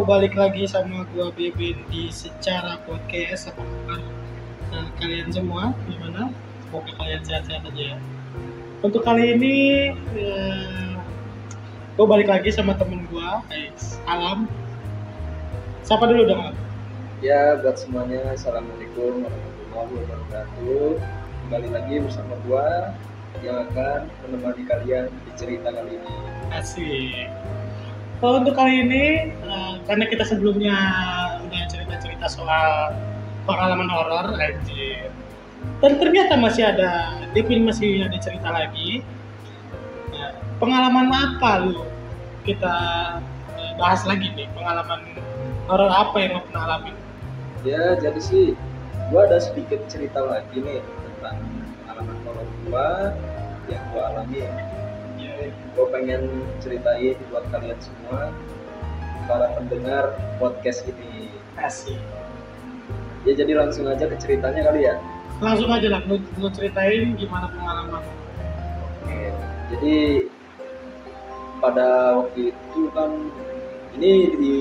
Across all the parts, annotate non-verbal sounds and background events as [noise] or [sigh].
Balik lagi sama gua Bebin di secara podcast apa kabar nah, kalian semua gimana? Semoga kalian sehat-sehat aja ya. Untuk kali ini eh, gua balik lagi sama temen gua, guys. Alam. Siapa dulu dong? Alam? Ya, buat semuanya, Assalamualaikum warahmatullahi wabarakatuh. Kembali lagi bersama gua yang akan menemani kalian di cerita kali ini. Asik. Oh, untuk kali ini eh, karena kita sebelumnya udah cerita-cerita soal pengalaman horor. Dan ternyata masih ada Devin masih ada cerita lagi. Nah, pengalaman apa lu kita eh, bahas lagi nih pengalaman horor apa yang lo pernah alami? Ya, jadi sih gua ada sedikit cerita lagi nih tentang pengalaman horor gua yang gua alami. Gua pengen ceritain buat kalian semua para pendengar podcast ini. asik. Ya, jadi langsung aja ke ceritanya kali ya. Langsung aja lah lu, lu ceritain gimana pengalaman. Oke, jadi pada waktu itu kan ini di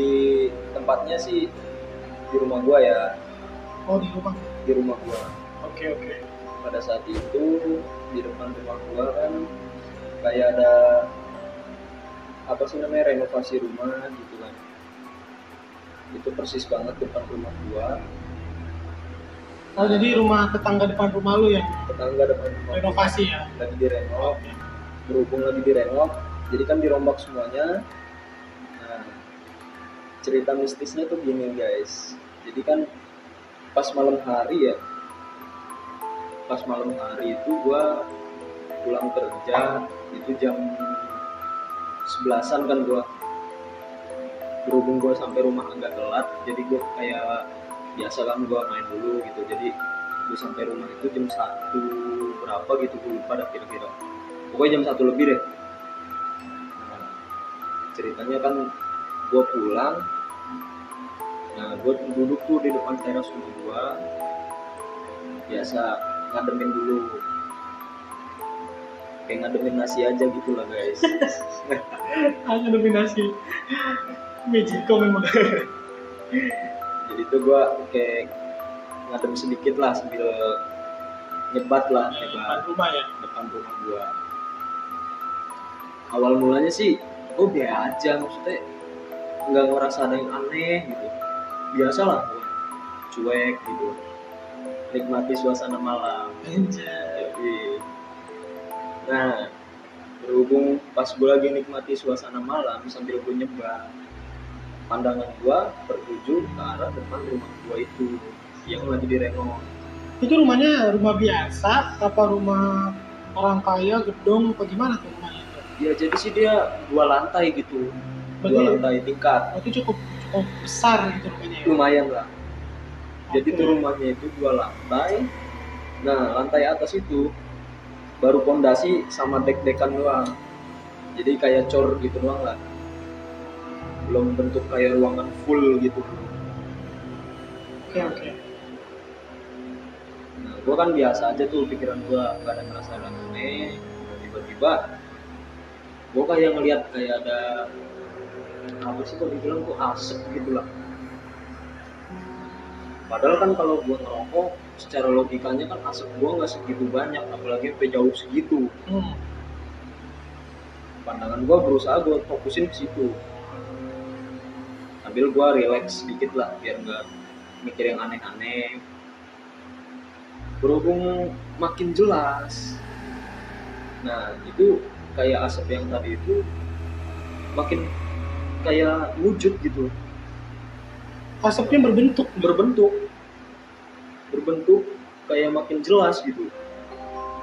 tempatnya sih di rumah gua ya, Oh di rumah. di rumah gua. Oke oke. Pada saat itu di depan rumah gua kan kayak ada apa sih namanya renovasi rumah gitu kan. Itu persis banget depan rumah gua, Oh jadi rumah tetangga depan rumah lu yang tetangga depan rumah renovasi ya? lagi direnov, Oke. berhubung lagi direnov jadi kan dirombak semuanya nah cerita mistisnya tuh gini guys jadi kan pas malam hari ya pas malam hari itu gua pulang kerja itu jam sebelasan kan gua. Berhubung gua sampai rumah agak telat jadi gua kayak biasa kan gua main dulu gitu. Jadi gua sampai rumah itu jam satu berapa gitu gue lupa dah kira-kira. Pokoknya jam satu lebih deh. Nah, ceritanya kan gue pulang. Nah gue duduk tuh di depan teras rumah gue biasa ngademin dulu kayak ngademin nasi aja gitu lah guys [laughs] Hanya dominasi. Magico memang. jadi tuh gue kayak ngadem sedikit lah sambil nyebat lah depan nyebat rumah ya. depan rumah gua awal mulanya sih gue biasa aja maksudnya nggak ngerasa ada yang aneh gitu biasa lah gua. cuek gitu nikmati suasana malam Anjay. Nah berhubung pas gue lagi nikmati suasana malam sambil gue nyebar pandangan gua tertuju ke arah depan rumah gua itu yang lagi direnov Itu rumahnya rumah biasa apa rumah orang kaya gedung apa gimana tuh rumahnya? Ya jadi sih dia dua lantai gitu. Dua Berarti lantai tingkat. itu cukup cukup besar gitu rumahnya ya. lumayan lah. Jadi Oke. tuh rumahnya itu dua lantai. Nah lantai atas itu baru pondasi sama dek-dekan doang. Jadi kayak cor gitu doang lah. Belum bentuk kayak ruangan full gitu. Oke oke. nah gua kan biasa aja tuh pikiran gua gak ada ngerasa ada aneh tiba-tiba gua kayak ngeliat kayak ada apa sih kok dibilang tuh asap gitu lah. Padahal kan kalau gua ngerokok secara logikanya kan asap gua nggak segitu banyak apalagi sampai jauh segitu. Hmm. pandangan gua berusaha gua fokusin ke situ. Sambil gua relax sedikit lah biar nggak mikir yang aneh-aneh. Berhubung makin jelas. Nah itu kayak asap yang tadi itu makin kayak wujud gitu. Asapnya berbentuk. berbentuk berbentuk kayak makin jelas gitu.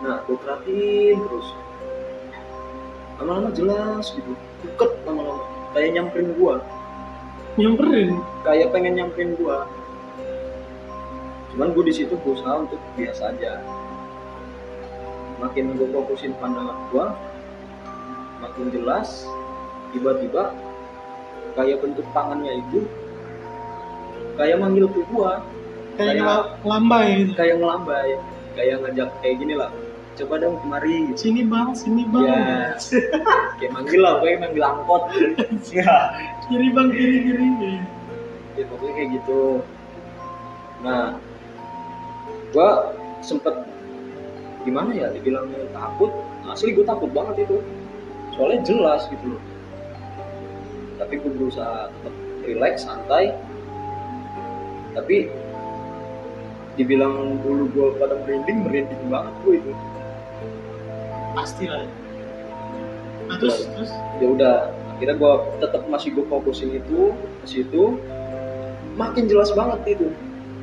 Nah gue perhatiin terus. Lama-lama jelas gitu. Deket lama-lama. Kayak nyamperin gua. Nyamperin. kayak pengen nyamperin gua. Cuman gue di situ berusaha untuk biasa aja. Makin gue fokusin pandangan gue makin jelas tiba-tiba kayak bentuk tangannya itu kayak manggil ke gue kayak Kayak- ngel- lambai kayak ngelambai. Kayak ngajak kayak gini lah. Coba dong kemari. Sini bang sini bang. Ya. kayak manggil lah kayak manggil angkot. [laughs] Ya. Kiri bang kiri kiri. Ya pokoknya kayak gitu. Nah gua sempet gimana ya dibilangnya takut? Asli gue takut banget itu. Soalnya jelas gitu loh. Tapi gue berusaha tetap relax santai. Tapi dibilang dulu gue pada merinding merinding banget gue itu. Pasti lah. Nah terus Ya. terus? Ya udah akhirnya gue tetap masih gue fokusin itu ke situ. Makin jelas banget itu.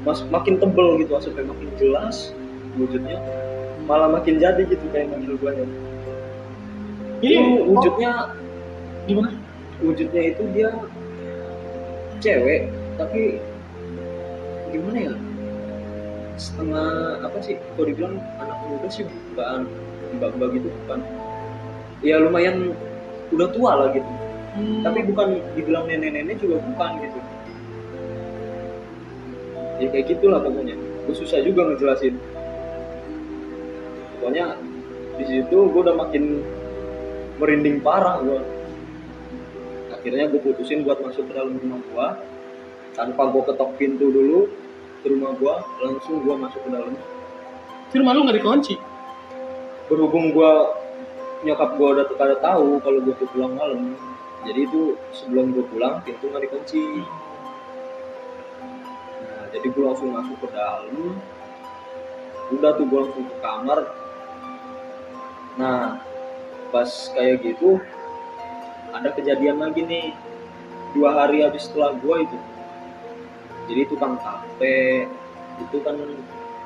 Mas, makin tebel gitu sampai makin jelas wujudnya. Malah makin jadi gitu kayak manggil gue nya ini oh, wujudnya gimana? wujudnya itu dia cewek tapi gimana ya setengah apa sih? Kalau dibilang anak muda sih bukan mbak-mbak gitu bukan. Ya lumayan udah tua lah gitu. Hmm, tapi bukan dibilang nenek-nenek juga bukan gitu. Ya kayak gitulah pokoknya. Gue susah juga ngejelasin. Pokoknya di situ gue udah makin merinding parah gue akhirnya gue putusin buat masuk ke dalam rumah gue tanpa gue ketok pintu dulu ke rumah gue langsung gue masuk ke dalam. Di rumah lu nggak dikunci? Berhubung gue nyokap gue udah pada tahu kalau gue tuh pulang malam. Jadi itu sebelum gue pulang pintu nggak dikunci. Nah jadi gue langsung masuk ke dalam. Udah tuh gue langsung ke kamar. Nah pas kayak gitu ada kejadian lagi nih. Dua hari habis setelah gue itu jadi tukang kafe itu kan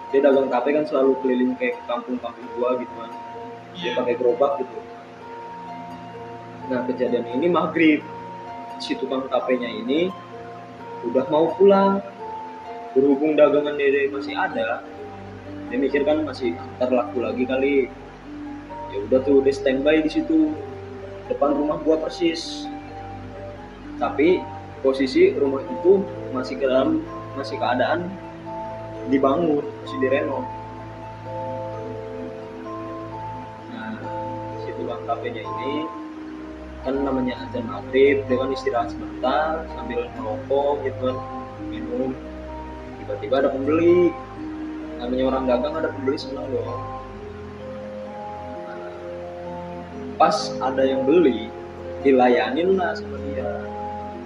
dia dagang kafe kan selalu keliling kayak kampung-kampung gua gitu kan. Dia pakai gerobak gitu. Nah kejadian ini maghrib. Si tukang kafenya ini udah mau pulang. Berhubung dagangan dia masih ada dia mikir kan masih ntar laku lagi kali. Ya udah tuh dia standby di situ. Depan rumah gua persis. Tapi posisi rumah itu masih ke dalam masih keadaan dibangun masih direnov. Nah tukang kafenya ini kan namanya azan maghrib dia kan istirahat sebentar sambil merokok gitu kan minum. Tiba-tiba ada pembeli. Namanya orang dagang ada pembeli senang dong Nah, pas ada yang beli dilayanin lah sama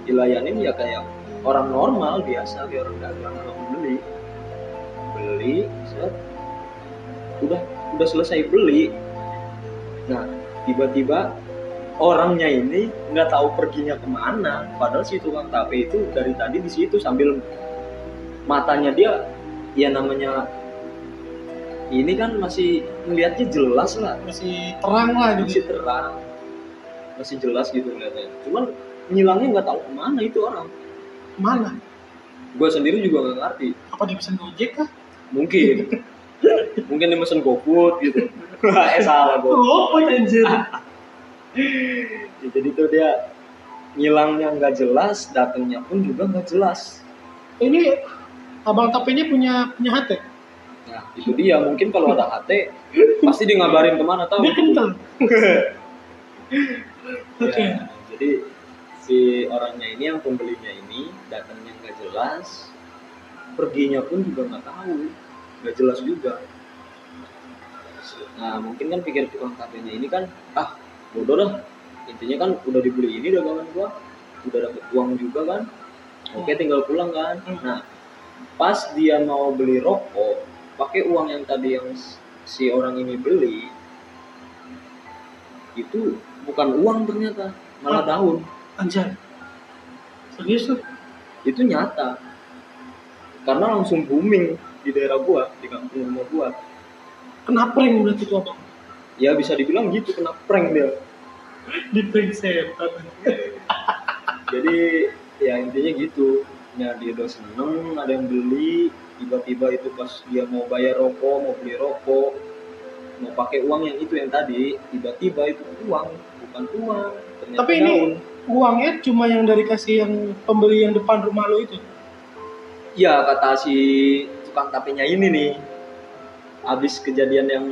dilayanin ya kayak orang normal biasa kayak orang dagang kalau beli. Beli set. Udah udah selesai beli. Nah tiba-tiba orangnya ini nggak tahu perginya ke mana padahal si tukang tape itu dari tadi di situ sambil matanya dia ya namanya ini kan masih melihatnya jelas lah masih terang lah gitu. masih terang masih jelas gitu ngeliatnya. Cuman ngilangnya nggak tahu ke mana itu orang. Mana? Gue sendiri juga nggak ngerti. Apa dia pesan gojek kah? Mungkin. [laughs] Mungkin dia mesen GoFood gitu. [laughs] Eh salah gue oh anjir? Ya, jadi tuh dia ngilangnya nggak jelas datangnya pun juga nggak jelas. Ini abang tapenya punya punya hati nah itu dia. Mungkin kalau ada HT [laughs] pasti dia ngabarin ke mana tahu? Dia kental. Oke. Ya, jadi si orangnya ini yang pembelinya ini datangnya nggak jelas perginya pun juga nggak tahu nggak jelas juga. Nah mungkin kan pikir tukang kafenya ini kan ah bodoh dah intinya kan udah dibeli ini dagangan gua udah dapet uang juga kan oke tinggal pulang kan. Nah pas dia mau beli rokok pakai uang yang tadi yang si orang ini beli itu bukan uang ternyata malah daun anjir serius tuh? Itu nyata. Karena langsung booming di daerah gua di kampung rumah gua. Kenapa yang berarti tuh abang ya bisa dibilang gitu kena prank dia. Di prank setan. Jadi ya intinya gitu. Ya dia udah seneng ada yang beli. Tiba-tiba itu pas dia mau bayar rokok mau beli rokok mau pakai uang yang itu yang tadi tiba-tiba itu uang bukan uang ternyata Tapi ini- daun. Uangnya cuma yang dari kasih yang pembeli yang depan rumah lo itu. ya kata si tukang tapenya ini nih. Habis kejadian yang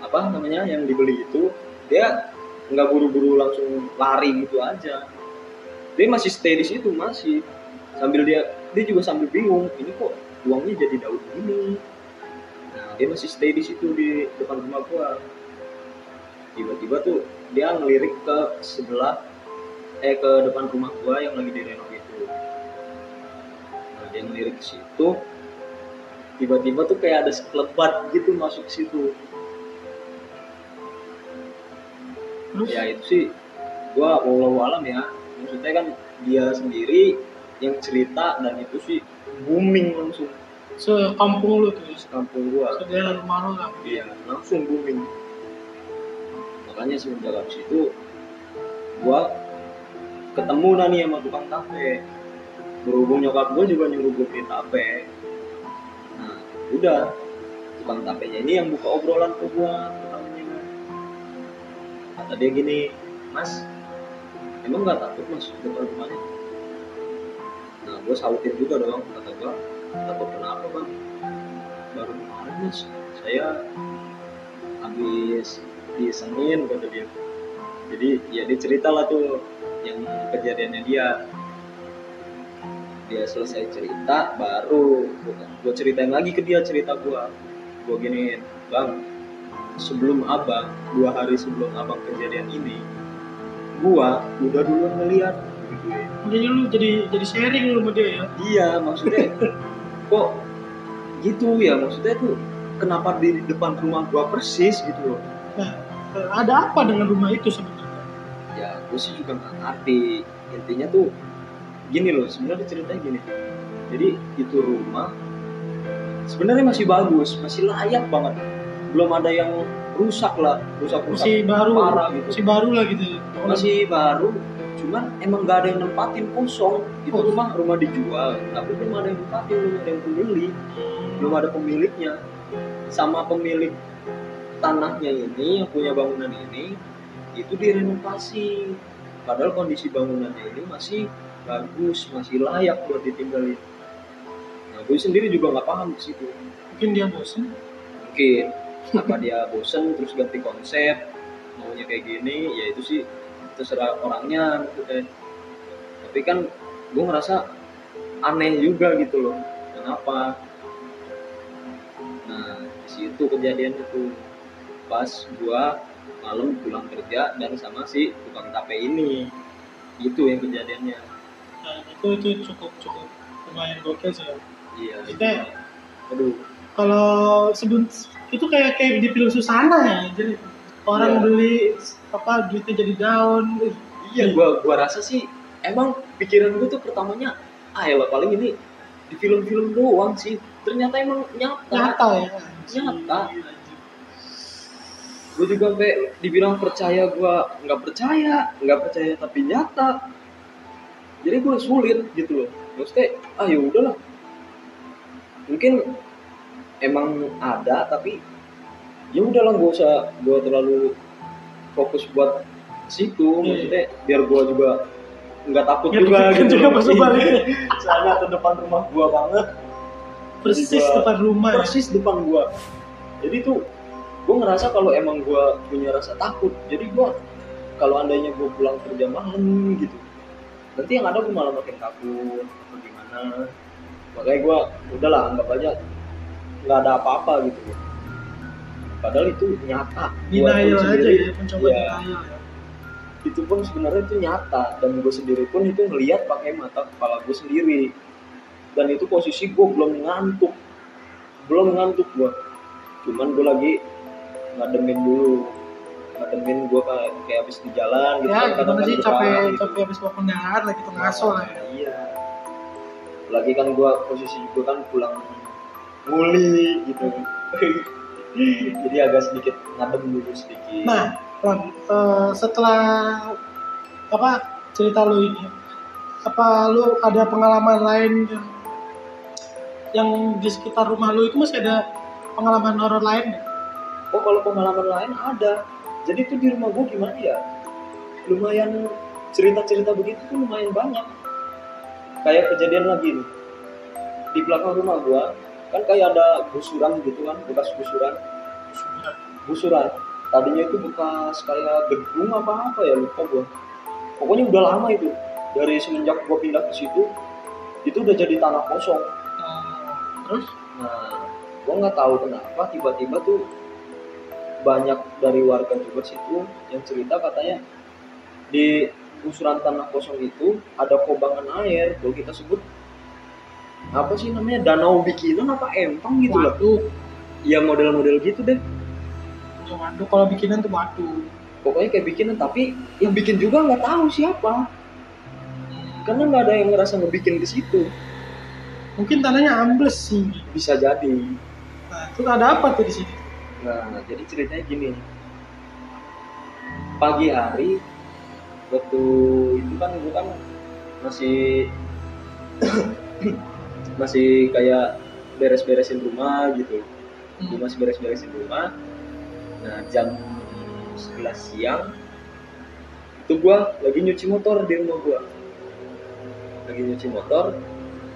apa namanya yang dibeli itu dia nggak buru-buru langsung lari gitu aja. Dia masih stay di situ masih. Sambil dia dia juga sambil bingung ini kok uangnya jadi daun gini? Nah dia masih stay di situ di depan rumah gua. Tiba-tiba tuh dia ngelirik ke sebelah eh ke depan rumah gua yang lagi direnov itu. Nah dia ngelirik ke situ. Tiba-tiba tuh kayak ada sekelebat gitu masuk ke situ. Terus? Ya itu sih. Gua walau alam ya. Maksudnya kan dia sendiri yang cerita dan itu sih booming langsung. Sekampung lo tuh, kampung gua. Sedaerah rumah lo lah. iya langsung booming. Makanya semenjak habis itu gua ketemu nih sama tukang tape berhubung nyokap gua juga nyuruh gua beli tape nah udah. Tukang tapenya ini yang buka obrolan ke pertamanya kata dia gini mas emang nggak takut mas depan rumahnya nah gua sautin juga dong kata gua. Takut kenapa bang? Baru kemarin mas saya habis disengin kata dia jadi ya dia cerita lah tuh yang kejadiannya dia. Dia selesai cerita baru gue ceritain lagi ke dia cerita gue gue giniin bang sebelum abang dua hari sebelum abang kejadian ini gua udah duluan ngeliat. Jadi lu jadi jadi sharing lu sama dia ya. iya maksudnya kok gitu ya? Maksudnya tuh kenapa di depan rumah gua persis gitu loh? Nah, eh, ada apa dengan rumah itu sebenarnya? Ya gue sih juga nggak ngerti. Intinya tuh gini loh sebenarnya ceritanya gini. Jadi itu rumah sebenarnya masih bagus masih layak banget. Belum ada yang rusak lah rusak rusak Masih baru, parah gitu. masih baru lah gitu. masih baru cuman emang gak ada yang nempatin kosong. Itu Oh. rumah rumah dijual. Tapi belum ada yang nempatin belum ada yang pembeli. Belum ada pemiliknya. Sama pemilik tanahnya ini yang punya bangunan ini itu direnovasi. Padahal kondisi bangunannya ini masih bagus masih layak buat ditinggalin. Nah gue sendiri juga nggak paham di situ. Mungkin dia bosan. mungkin. Apa dia bosen terus ganti konsep maunya kayak gini ya itu sih terserah orangnya gitu kan tapi kan gue ngerasa aneh juga gitu loh kenapa? Nah di situ kejadiannya tuh pas gua malam pulang kerja dan sama si tukang tape ini itu yang kejadiannya Nah, itu itu cukup cukup lumayan gokil sih ya. iya Maksudnya aduh kalau sebelum itu kayak kayak di film Susana ya, jadi orang Iya. beli apa duitnya jadi daun. Ih, Iya, gua gua rasa sih emang pikiran gua tuh pertamanya ah ya paling ini di film-film doang sih. Ternyata emang nyata. Nyata ya. Nyata. Gue juga sampai dibilang percaya gua nggak percaya, nggak percaya tapi nyata. Jadi gue sulit gitu loh. Maksudnya ah ya udahlah. Mungkin emang ada tapi ya udahlah gak usah gua terlalu fokus buat situ Iya, maksudnya biar gua juga nggak takut juga deg-degan gitu juga pas Iya. balik. soalnya ke depan rumah gua banget Persis gua- depan rumah ya. persis depan gua jadi tuh gua ngerasa kalau emang gua punya rasa takut jadi gua kalau andainya gua pulang kerja malam gitu nanti yang ada gua malah makin takut atau gimana. Makanya gua udahlah anggap aja nggak ada apa-apa gitu. Padahal itu nyata Denial aja ya, mencoba denial ya. itu pun sebenarnya itu nyata dan gue sendiri pun itu ngelihat pakai mata kepala gue sendiri. Dan itu posisi gue belum ngantuk belum ngantuk gue cuman gue lagi ngademin dulu ngademin gue kayak kayak habis di jalan gitu Ya, kan, sih capek gitu. capek habis bangun jalan lagi tuh ngaso lah. ya. iya lagi kan gue posisi gue kan pulang nguli gitu [laughs] jadi agak sedikit ngadem dulu sedikit Nah, Lam, eh, setelah apa cerita lu ini, apa lu ada pengalaman lain yang yang di sekitar rumah lu itu masih ada pengalaman horor lain nggak? Oh kalau pengalaman lain ada. Jadi tuh di rumah gue gimana ya? Lumayan cerita-cerita begitu tuh lumayan banyak. Kayak kejadian lagi nih. Di belakang rumah gue kan kayak ada gusuran gitu kan bekas gusuran. Gusuran. Tadinya itu bekas kayak gedung apa apa ya lupa gue pokoknya udah lama itu. Dari semenjak gue pindah ke situ itu udah jadi tanah kosong. Oh, terus? Nah, gua nggak tahu kenapa tiba-tiba tuh banyak dari warga juga situ yang cerita katanya di gusuran tanah kosong itu ada kobangan air, kalau kita sebut apa sih namanya danau bikinan apa empang gitu loh. waduk Ya model-model gitu deh. Waduk kalau bikinan tuh waduk Pokoknya kayak bikinan tapi yang bikin juga nggak tahu siapa. Karena nggak ada yang ngerasa ngebikin ke situ. mungkin tanahnya ambles sih Bisa jadi. nah itu ada apa tuh di sini Nah, jadi ceritanya gini. Pagi hari waktu itu kan gue kan masih [clears throat] masih kayak beres-beresin rumah gitu. Gue masih beres-beresin rumah. Nah, jam 11 siang itu gue lagi nyuci motor di rumah gue. Lagi nyuci motor,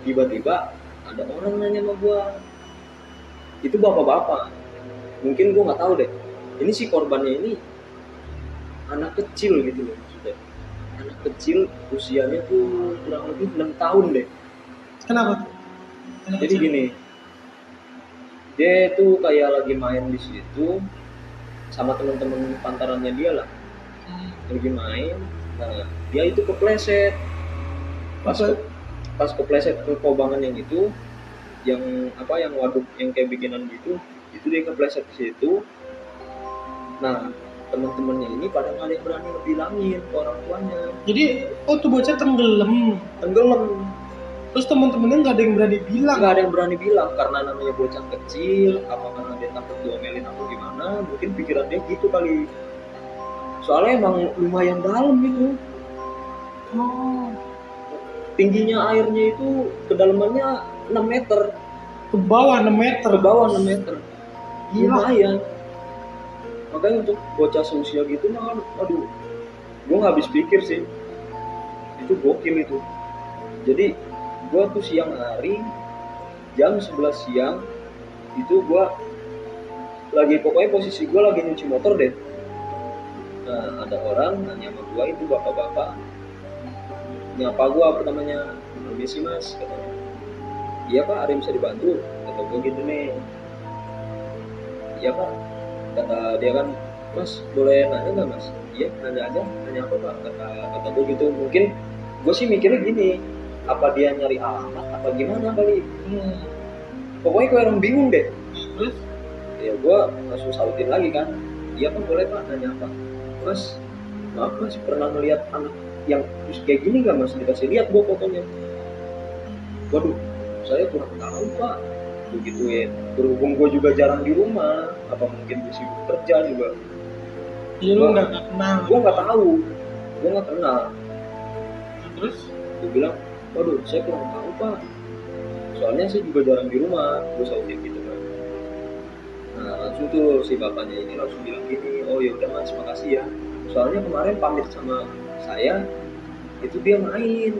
tiba-tiba ada orang nanya sama gue. Itu bapak-bapak mungkin gue nggak tahu deh ini si korbannya ini anak kecil gitu loh maksudnya anak kecil usianya tuh kurang lebih enam tahun deh kenapa Anak jadi kecil. gini dia tuh kayak lagi main di situ sama teman-teman pantarannya dia lah Hmm. lagi main nah dia itu kepleset pas Apa? pas kepleset ke kobangan yang itu yang apa yang waduk yang kayak bikinan gitu itu dia kepleset ke situ. Nah teman-temannya ini pada nggak ada yang berani ngebilangin ke orang tuanya. Jadi oh tuh bocah tenggelam. Tenggelam. Terus temen-temennya nggak ada yang berani bilang? Nggak ada yang berani bilang karena namanya bocah kecil apa karena dia takut diomelin atau gimana mungkin pikiran dia gitu kali. Soalnya emang lumayan dalam gitu oh. Tingginya airnya itu kedalamannya 6 meter. Ke bawah 6 meter. Ke bawah 6 meter. Lumayan makanya untuk bocah seusia gitu mah aduh gue nggak habis pikir sih. Itu gokil itu. Jadi gue tuh siang hari jam 11 siang itu gue lagi pokoknya posisi gue lagi nyuci motor deh. Nah ada orang nanya sama gue itu bapak-bapak? Nyapa gue pertamanya permisi mas katanya. Iya pak ada yang bisa dibantu? Kata gue gitu nih iya pak. Kata dia kan mas boleh nanya nggak mas? Iya nanya aja. Nanya apa pak? Kata kata gue gitu. Mungkin gue sih mikirnya gini apa dia nyari alamat apa gimana kali? Hmm. pokoknya kayak orang bingung deh. Terus ya gue langsung sautin lagi kan. Iya pak boleh pak nanya apa? Mas maaf mas pernah melihat anak yang terus kayak gini nggak mas? Dikasih lihat gue fotonya. Waduh saya kurang tahu pak begituin berhubung gue juga jarang di rumah apa mungkin gue sibuk kerja juga. Jadi lu nggak kenal. gue nggak tahu. Gue nggak kenal. Terus? Gue bilang waduh saya kurang tahu pak. Soalnya saya juga jarang di rumah gue sautin gitu kan nah langsung tuh si bapaknya ini langsung bilang gini oh ya udah mas makasih ya. Soalnya kemarin pamit sama saya itu dia main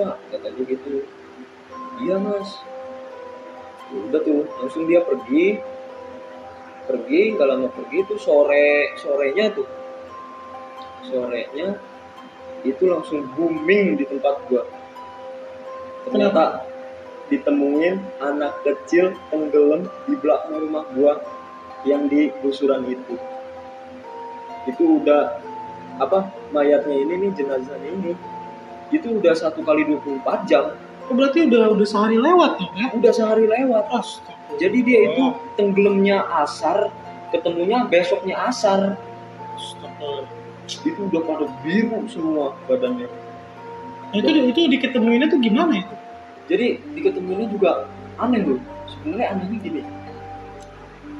pak kata gue gitu. Iya mas. Ya udah tuh langsung dia pergi. Pergi nggak lama pergi tuh sore sorenya tuh. Sorenya itu langsung booming di tempat gua. Ternyata ditemuin anak kecil tenggelam di belakang rumah gua yang di gusuran itu. Itu udah apa mayatnya ini nih jenazahnya ini itu udah satu kali 24 jam. Oh, berarti udah udah sehari lewat dong ya? Udah sehari lewat. Astaga. jadi dia itu tenggelamnya asar ketemunya besoknya asar. Astaga. itu udah pada biru semua badannya. Nah, itu itu diketemuinnya tuh gimana itu? Jadi diketemuinnya juga aneh loh. Sebenarnya anehnya gini.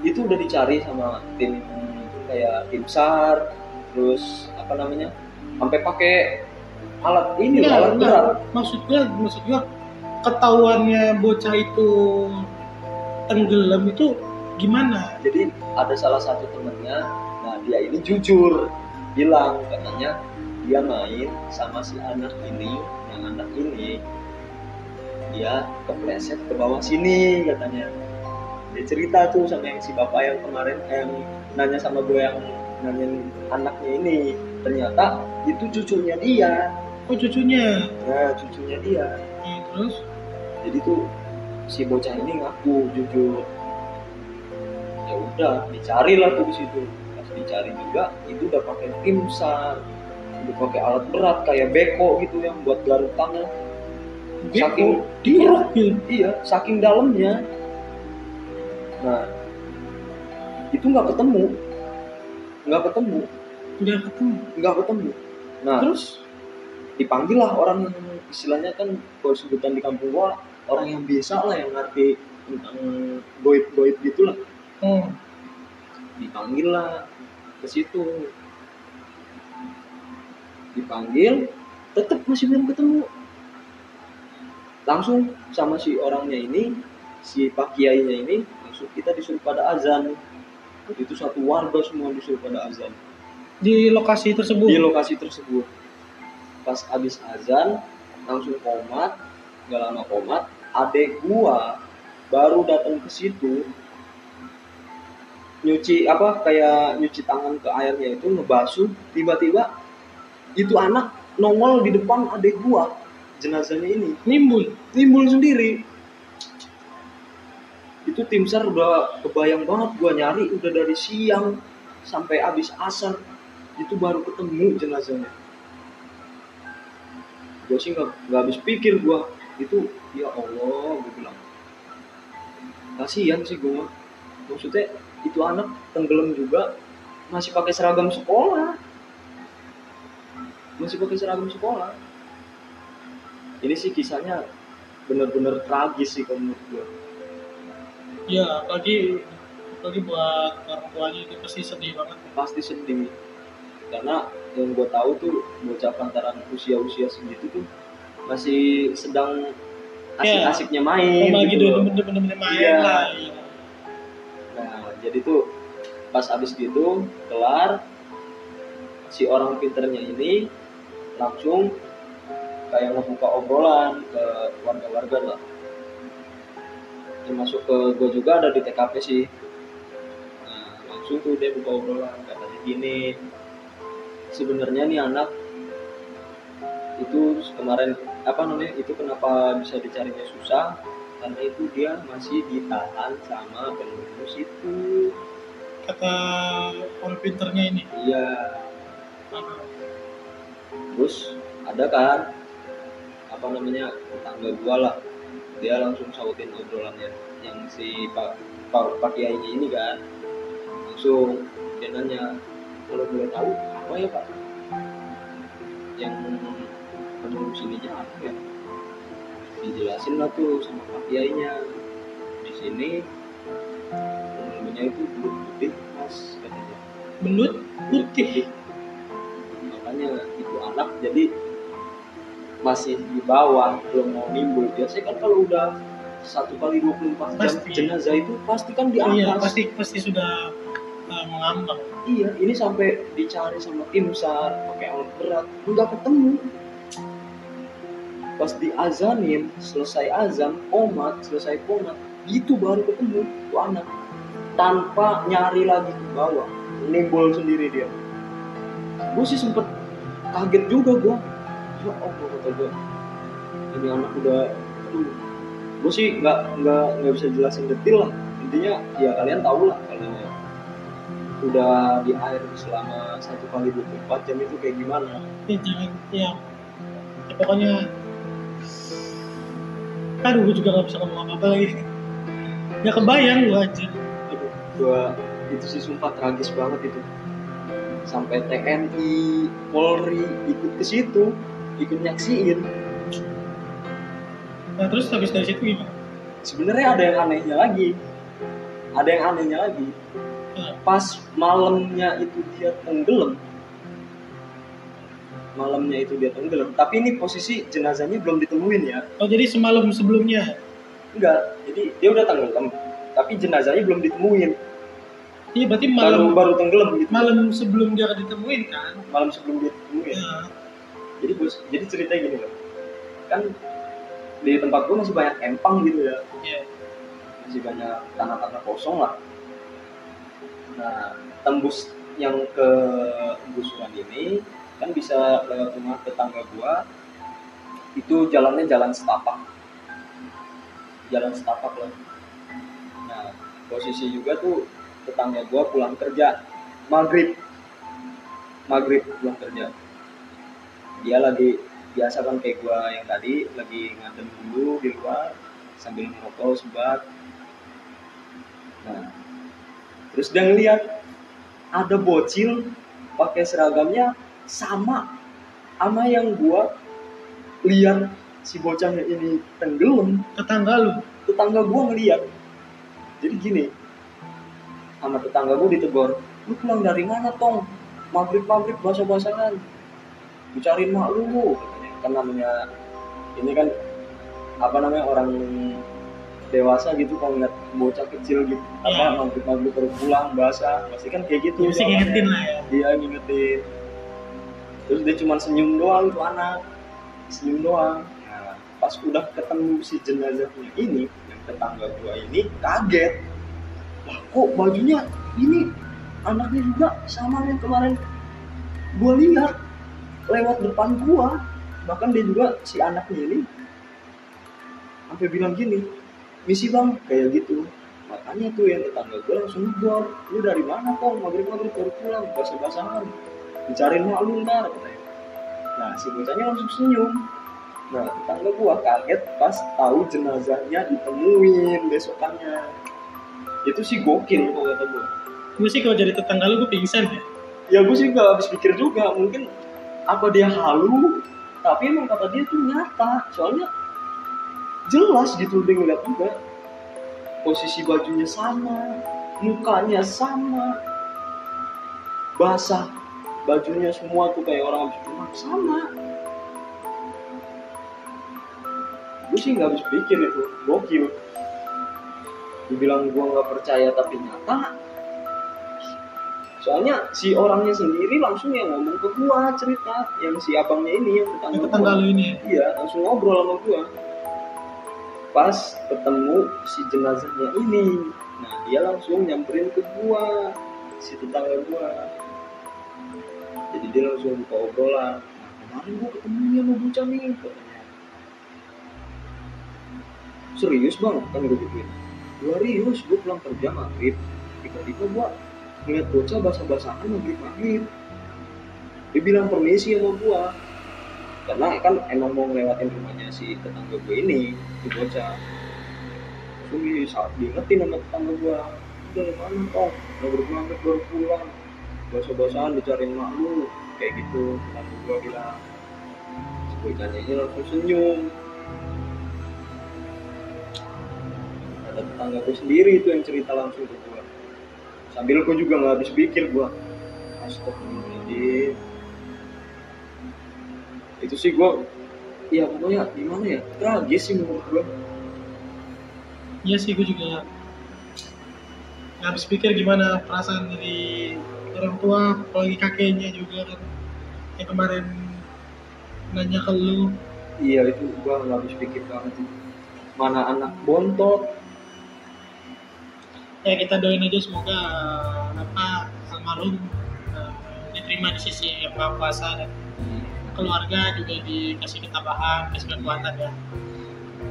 Itu udah dicari sama tim kayak tim sar terus apa namanya sampai pakai alat ini Nggak, alat berat. Maksud ketahuannya bocah itu tenggelam itu gimana? Jadi ada salah satu temennya nah dia ini jujur bilang katanya dia main sama si anak ini yang anak ini dia kepleset ke bawah sini katanya. Dia cerita tuh sama yang si bapak yang kemarin eh, yang nanya sama gue yang nanyain anaknya ini ternyata itu cucunya dia. Oh cucunya? Nah cucunya dia. Oke, terus? Jadi tuh si bocah ini ngaku jujur. Ya udah dicari lah tuh di situ. Pas dicari juga itu udah pakai tim sar udah pakai alat berat kayak beko gitu yang buat garuk tangan. Saking dikeruk gitu iya saking dalamnya. Nah itu nggak ketemu. Nggak ketemu udah ketemu. Nggak ketemu. Nah terus? dipanggil lah orang yang istilahnya kan kalau sebutan di kampung gua orang yang biasa lah yang ngerti tentang goib-goib gitu lah. Oh, dipanggil lah ke situ. Dipanggil tetap masih belum ketemu. Langsung sama si orangnya ini si pak kiainya ini langsung kita disuruh pada azan. Itu satu warga semua disuruh pada azan di lokasi tersebut? Di lokasi tersebut. Pas habis azan langsung komat nggak lama komat adek gua baru datang ke situ nyuci apa kayak nyuci tangan ke airnya itu ngebasuh tiba-tiba itu anak nongol di depan adek gua jenazahnya ini. Nimbul? Timbul sendiri. Itu tim sar udah kebayang banget gua nyari udah dari siang sampai habis asar itu baru ketemu jenazahnya. Gue sih nggak habis pikir gua itu ya Allah gue bilang. Kasihan sih gua. Maksudnya itu anak tenggelam juga masih pakai seragam sekolah. Masih pakai seragam sekolah. Ini sih kisahnya bener-bener tragis sih kalau menurut gue ya apalagi apalagi buat orang tuanya itu pasti sedih banget. Pasti sedih karena yang gue tahu tuh bocah pantaran usia-usia segitu tuh masih sedang asik-asiknya main lagi gitu loh. bener-bener main Iya. lah iya. Nah, jadi tuh pas habis gitu kelar si orang pinternya ini langsung kayak ngebuka obrolan ke warga-warga lah. Termasuk ke gue juga ada di TKP sih. Nah, langsung tuh dia buka obrolan katanya gini. Sebenarnya nih anak itu kemarin apa namanya itu kenapa bisa dicarinya susah? Karena itu dia masih ditahan sama pengurus itu. Kata orang pinternya ini? Iya. Terus ada kan apa namanya tetangga gua lah. Dia langsung sautin obrolannya. Yang si pak pak pak kiainya ini kan. Langsung dia nanya kalau boleh tahu apa ya pak yang pengurus ininya apa ya. Dijelasin lah tuh sama pak kiainya. Di sini penghulunya itu belum putih mas katanya. Belut putih. makanya itu anak jadi masih di bawah belum mau nimbul. Biasanya kan kalau udah satu kali 24 jam Pasti. jenazah itu pasti kan di atas. iya pasti pasti sudah uh, mengambang Iya, ini sampai dicari sama tim sar pakai alat berat. Nggak ketemu. Pas diazanin selesai azan komat selesai komat itu baru ketemu tuh anak. Tanpa nyari lagi ke bawah nimbul sendiri dia. Gue sih sempet kaget juga gue ya allah kata gue ini anak udah aduh gue sih nggak nggak nggak bisa jelasin detail lah. Intinya ya kalian tahu lah kalau udah di air selama satu kali 24 jam itu kayak gimana? Ya jangan ya, ya pokoknya aduh gue juga gak bisa ngomong apa apa lagi. Ya kebayang gue aja Aduh, gua itu sih sumpah tragis banget itu. Sampai TNI Polri ikut ke situ ikut nyaksiin. Nah terus habis dari situ gimana? Sebenarnya ada yang anehnya lagi. Ada yang anehnya lagi. Pas malamnya itu dia tenggelam. Malamnya itu dia tenggelam. Tapi ini posisi jenazahnya belum ditemuin ya. Oh jadi semalam sebelumnya? Enggak. Jadi dia udah tenggelam tapi jenazahnya belum ditemuin. Iya berarti baru malam baru tenggelam gitu. malam sebelum dia ditemuin kan. malam sebelum dia ditemuin. Ya. jadi bos jadi ceritanya gini loh. Kan di tempat gue masih banyak empang gitu ya. Iya. masih banyak tanah-tanah kosong lah nah tembus yang ke gusuran ini kan bisa lewat rumah tetangga gua itu jalannya jalan setapak. Jalan setapak lah. Nah posisi juga tuh tetangga gua pulang kerja. Maghrib. Maghrib pulang kerja. Dia lagi biasa kan kayak gua yang tadi lagi ngadem dulu di luar sambil ngerokok sebat. Nah terus dia ngeliat ada bocil pakai seragamnya sama sama yang gua lihat si bocahnya ini tenggelam. Tetangga lu. tetangga gua ngeliat. Jadi gini sama tetangga gua ditegur lu pulang dari mana tong? Maghrib maghrib basah basahan dicariin mak lu lu katanya. Kan namanya ini kan apa namanya orang dewasa gitu kalau ngeliat bocah kecil gitu apa Iya. maghrib maghrib baru pulang basah pasti kan kayak gitu Mesti ngingetin lah ya. dia ngingetin. Terus dia cuma senyum doang tuh anak senyum doang. Nah, pas udah ketemu si jenazahnya ini yang tetangga gua ini kaget. Lah kok bajunya ini anaknya juga sama yang kemarin? Gua lihat lewat depan gua bahkan dia juga si anaknya ini sampai bilang gini misi bang. Kayak gitu. Makanya tuh yang tetangga gue langsung negor lu dari mana kok maghrib maghrib baru pulang. Basah basahan dicariin mak lu ntar katanya. Nah si bocahnya langsung senyum. Nah tetangga gua kaget pas tahu jenazahnya ditemuin besokannya. Itu sih gokil kalau kata gua. Gue sih kalau jadi tetangga lu gue pingsan ya. ya gue sih gak habis pikir juga. Mungkin apa dia halu? Tapi emang kata dia tuh nyata. Soalnya jelas gitu dia ngeliat juga. Posisi bajunya sama mukanya sama. Basah bajunya semua tuh kayak orang habis cuma sama. Gue sih nggak habis pikir itu gokil. Dibilang gue nggak percaya tapi nyata. Soalnya si orangnya sendiri langsung yang ngomong ke gua cerita. Yang si abangnya ini yang tetangga, tetangga ini ya. iya langsung ngobrol sama gua pas ketemu si jenazahnya ini. Nah dia langsung nyamperin ke gua si tetangga gua. Jadi dia langsung buka obrolan. Nah, kemarin gua ketemu dia sama bocah nih serius bang? Kan gue gituin gua serius gua pulang kerja maghrib. Tiba-tiba gua ngeliat bocah basah-basahan maghrib maghrib dia bilang permisi sama gua karena kan emang mau ngelewatin rumahnya si tetangga gue ini si bocah. Di saat diingetin sama tetangga gua udah mana kok maghrib maghrib baru pulang. Basah-basahan dicariin mak lu kayak gitu. Tetangga gua bilang. Si bocahnya ini langsung senyum. Kata tetangga gue sendiri itu yang cerita langsung ke gua. Sambil gue juga nggak habis pikir gua. Astagfirullahaladzim itu sih gua ya pokoknya gimana ya tragis sih menurut gua. Iya sih gue juga nggak habis pikir gimana perasaan dari orang tua, apalagi kakeknya juga kan. Yang kemarin nanya ke lu. Iya itu gua nggak habis pikir banget sih. Mana anak bontot. Ya kita doain aja semoga eh, apa almarhum eh, diterima di sisi yang maha kuasa dan keluarga juga dikasih ketabahan, kasih kekuatan ya.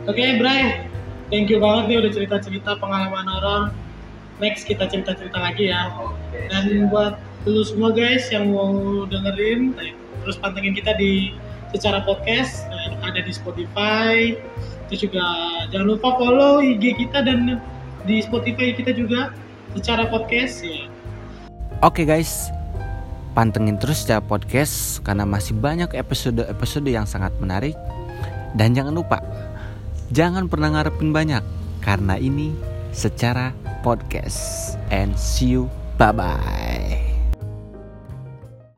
Oke, Bray. Thank you banget nih udah cerita-cerita pengalaman horor. Next kita cerita-cerita lagi ya. Dan buat lu semua guys yang mau dengerin, terus pantengin kita di secara podcast eh, ada di Spotify. Terus juga jangan lupa follow IG kita dan di Spotify kita juga secara podcast ya. Oke guys, pantengin terus ya podcast karena masih banyak episode-episode yang sangat menarik. Dan jangan lupa, jangan pernah ngarepin banyak karena ini secara podcast. And see you, bye bye.